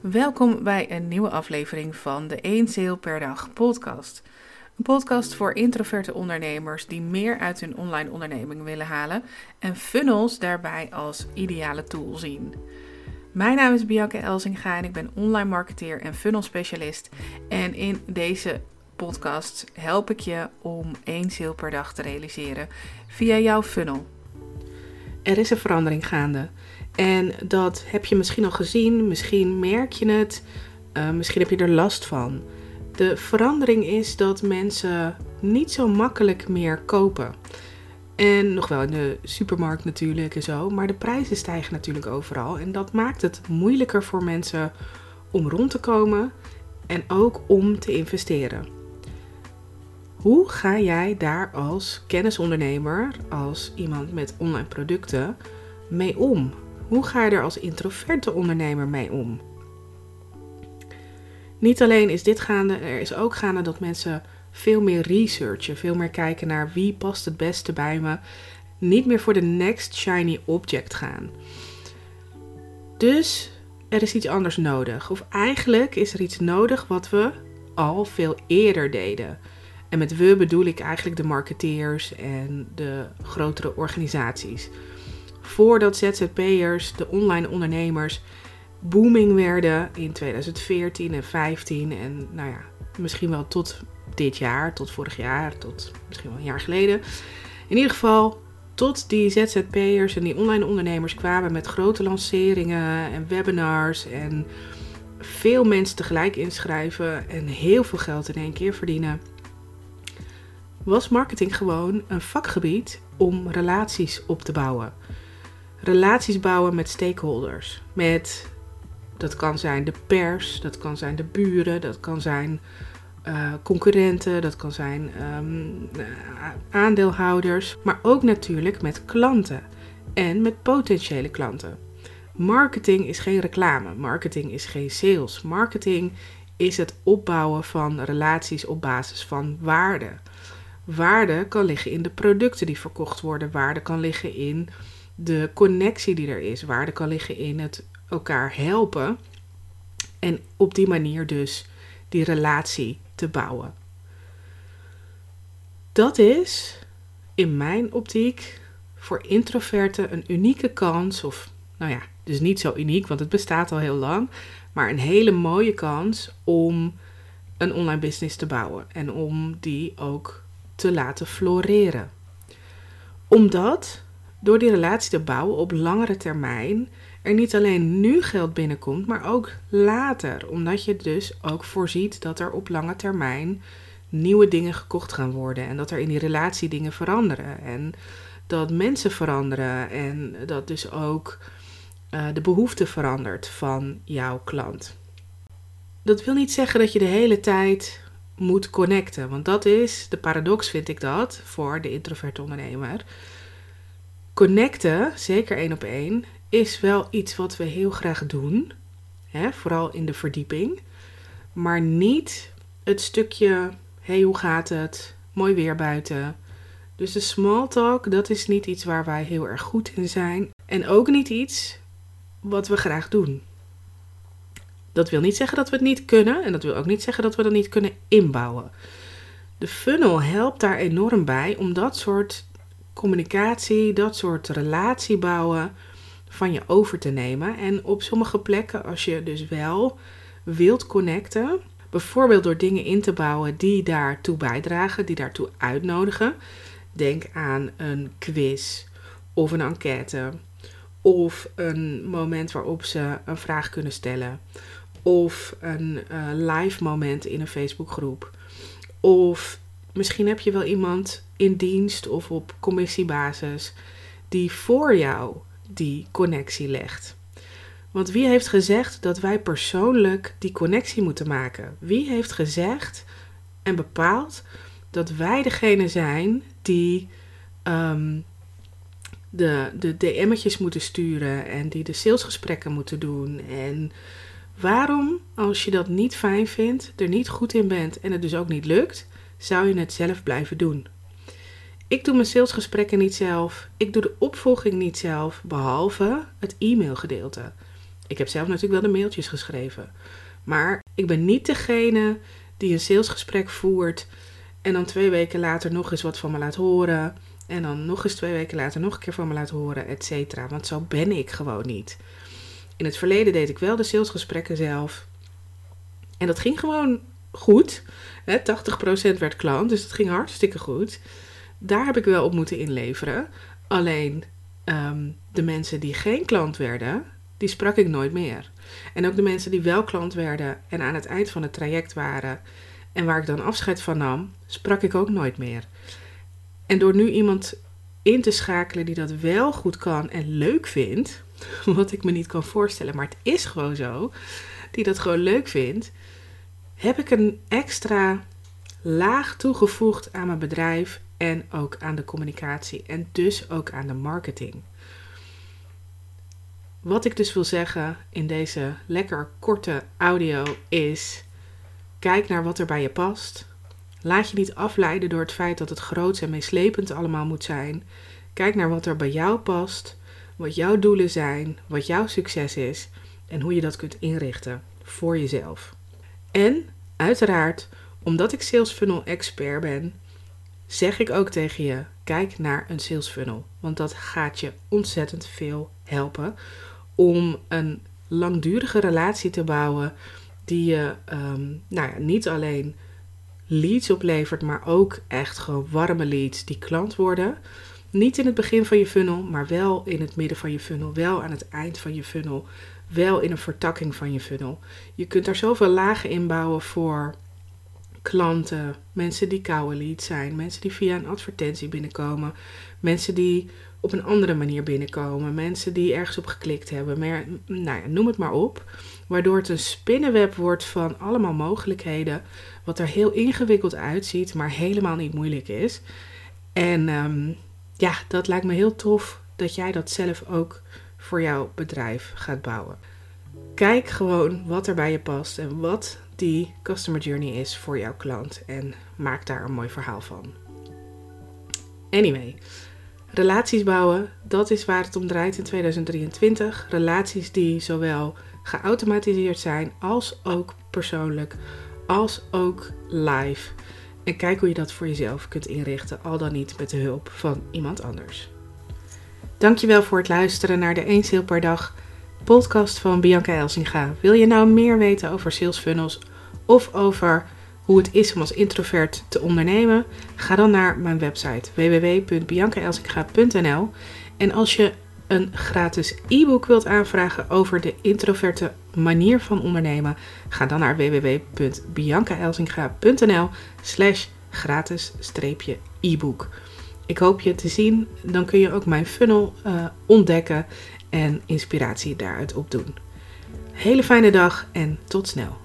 Welkom bij een nieuwe aflevering van de 1 Sale per dag podcast. Een podcast voor introverte ondernemers die meer uit hun online onderneming willen halen en funnels daarbij als ideale tool zien. Mijn naam is Bianca Elzinga en ik ben online marketeer en funnel specialist. En in deze podcast help ik je om één sale per dag te realiseren via jouw funnel. Er is een verandering gaande. En dat heb je misschien al gezien, misschien merk je het, uh, misschien heb je er last van. De verandering is dat mensen niet zo makkelijk meer kopen. En nog wel in de supermarkt natuurlijk en zo. Maar de prijzen stijgen natuurlijk overal. En dat maakt het moeilijker voor mensen om rond te komen en ook om te investeren. Hoe ga jij daar als kennisondernemer, als iemand met online producten, mee om? Hoe ga je er als introverte ondernemer mee om? Niet alleen is dit gaande, er is ook gaande dat mensen veel meer researchen, veel meer kijken naar wie past het beste bij me. Niet meer voor de next shiny object gaan. Dus er is iets anders nodig. Of eigenlijk is er iets nodig wat we al veel eerder deden. En met we bedoel ik eigenlijk de marketeers en de grotere organisaties. Voordat ZZP'ers, de online ondernemers, booming werden in 2014 en 2015 en nou ja, misschien wel tot dit jaar, tot vorig jaar, tot misschien wel een jaar geleden. In ieder geval tot die ZZP'ers en die online ondernemers kwamen met grote lanceringen en webinars en veel mensen tegelijk inschrijven en heel veel geld in één keer verdienen. Was marketing gewoon een vakgebied om relaties op te bouwen. Relaties bouwen met stakeholders. Met, dat kan zijn de pers, dat kan zijn de buren, dat kan zijn uh, concurrenten, dat kan zijn um, aandeelhouders, maar ook natuurlijk met klanten en met potentiële klanten. Marketing is geen reclame, marketing is geen sales. Marketing is het opbouwen van relaties op basis van waarde. Waarde kan liggen in de producten die verkocht worden, waarde kan liggen in de connectie die er is, waarde kan liggen in het elkaar helpen en op die manier dus die relatie te bouwen. Dat is in mijn optiek voor introverten een unieke kans, of nou ja, dus niet zo uniek, want het bestaat al heel lang, maar een hele mooie kans om een online business te bouwen en om die ook te laten floreren. Omdat door die relatie te bouwen op langere termijn er niet alleen nu geld binnenkomt, maar ook later. Omdat je dus ook voorziet dat er op lange termijn nieuwe dingen gekocht gaan worden. En dat er in die relatie dingen veranderen. En dat mensen veranderen. En dat dus ook uh, de behoefte verandert van jouw klant. Dat wil niet zeggen dat je de hele tijd moet connecten. Want dat is de paradox, vind ik dat, voor de introverte ondernemer. Connecten, zeker één op één, is wel iets wat we heel graag doen. Hè, vooral in de verdieping. Maar niet het stukje, hey hoe gaat het? Mooi weer buiten. Dus de small talk, dat is niet iets waar wij heel erg goed in zijn. En ook niet iets wat we graag doen. Dat wil niet zeggen dat we het niet kunnen. En dat wil ook niet zeggen dat we dat niet kunnen inbouwen. De funnel helpt daar enorm bij om dat soort communicatie, dat soort relatie bouwen van je over te nemen. En op sommige plekken, als je dus wel wilt connecten, bijvoorbeeld door dingen in te bouwen die daartoe bijdragen, die daartoe uitnodigen. Denk aan een quiz of een enquête of een moment waarop ze een vraag kunnen stellen of een uh, live moment in een Facebookgroep of misschien heb je wel iemand in dienst of op commissiebasis die voor jou die connectie legt. Want wie heeft gezegd dat wij persoonlijk die connectie moeten maken? Wie heeft gezegd en bepaald dat wij degene zijn die um, de, de DM'tjes moeten sturen en die de salesgesprekken moeten doen? En waarom, als je dat niet fijn vindt, er niet goed in bent en het dus ook niet lukt, zou je het zelf blijven doen? Ik doe mijn salesgesprekken niet zelf. Ik doe de opvolging niet zelf, behalve het e-mailgedeelte. Ik heb zelf natuurlijk wel de mailtjes geschreven. Maar ik ben niet degene die een salesgesprek voert en dan twee weken later nog eens wat van me laat horen. En dan nog eens twee weken later nog een keer van me laat horen, et cetera. Want zo ben ik gewoon niet. In het verleden deed ik wel de salesgesprekken zelf. En dat ging gewoon goed. Hè, 80% werd klant, dus dat ging hartstikke goed. Daar heb ik wel op moeten inleveren. Alleen ehm, de mensen die geen klant werden, die sprak ik nooit meer. En ook de mensen die wel klant werden en aan het eind van het traject waren en waar ik dan afscheid van nam, sprak ik ook nooit meer. En door nu iemand in te schakelen die dat wel goed kan en leuk vindt, wat ik me niet kan voorstellen, maar het is gewoon zo, die dat gewoon leuk vindt, heb ik een extra laag toegevoegd aan mijn bedrijf en ook aan de communicatie en dus ook aan de marketing. Wat ik dus wil zeggen in deze lekker korte audio is: kijk naar wat er bij je past. Laat je niet afleiden door het feit dat het groots en meeslepend allemaal moet zijn. Kijk naar wat er bij jou past, wat jouw doelen zijn, wat jouw succes is en hoe je dat kunt inrichten voor jezelf. En uiteraard, omdat ik sales funnel expert ben, zeg ik ook tegen je: kijk naar een sales funnel, want dat gaat je ontzettend veel helpen om een langdurige relatie te bouwen die je ehm, nou ja, niet alleen leads oplevert, maar ook echt gewoon warme leads die klant worden. Niet in het begin van je funnel, maar wel in het midden van je funnel, wel aan het eind van je funnel, wel in een vertakking van je funnel. Je kunt daar zoveel lagen in bouwen voor klanten, mensen die koude leads zijn, mensen die via een advertentie binnenkomen, mensen die op een andere manier binnenkomen. Mensen die ergens op geklikt hebben. Maar, nou ja, noem het maar op. Waardoor het een spinnenweb wordt van allemaal mogelijkheden. Wat er heel ingewikkeld uitziet, maar helemaal niet moeilijk is. En um, ja, dat lijkt me heel tof dat jij dat zelf ook voor jouw bedrijf gaat bouwen. Kijk gewoon wat er bij je past en wat die customer journey is voor jouw klant. En maak daar een mooi verhaal van. Anyway, Relaties bouwen, dat is waar het om draait in 2023. Relaties die zowel geautomatiseerd zijn als ook persoonlijk, als ook live. En kijk hoe je dat voor jezelf kunt inrichten, al dan niet met de hulp van iemand anders. Dankjewel voor het luisteren naar de Eens Heel Per Dag podcast van Bianca Elsinga. Wil je nou meer weten over sales funnels of over hoe het is om als introvert te ondernemen, ga dan naar mijn website www.biancaelsinga.nl. En als je een gratis e-book wilt aanvragen over de introverte manier van ondernemen, ga dan naar www.biancaelsinga.nl slash gratis e-book. Ik hoop je te zien, dan kun je ook mijn funnel uh, ontdekken en inspiratie daaruit opdoen. Hele fijne dag en tot snel.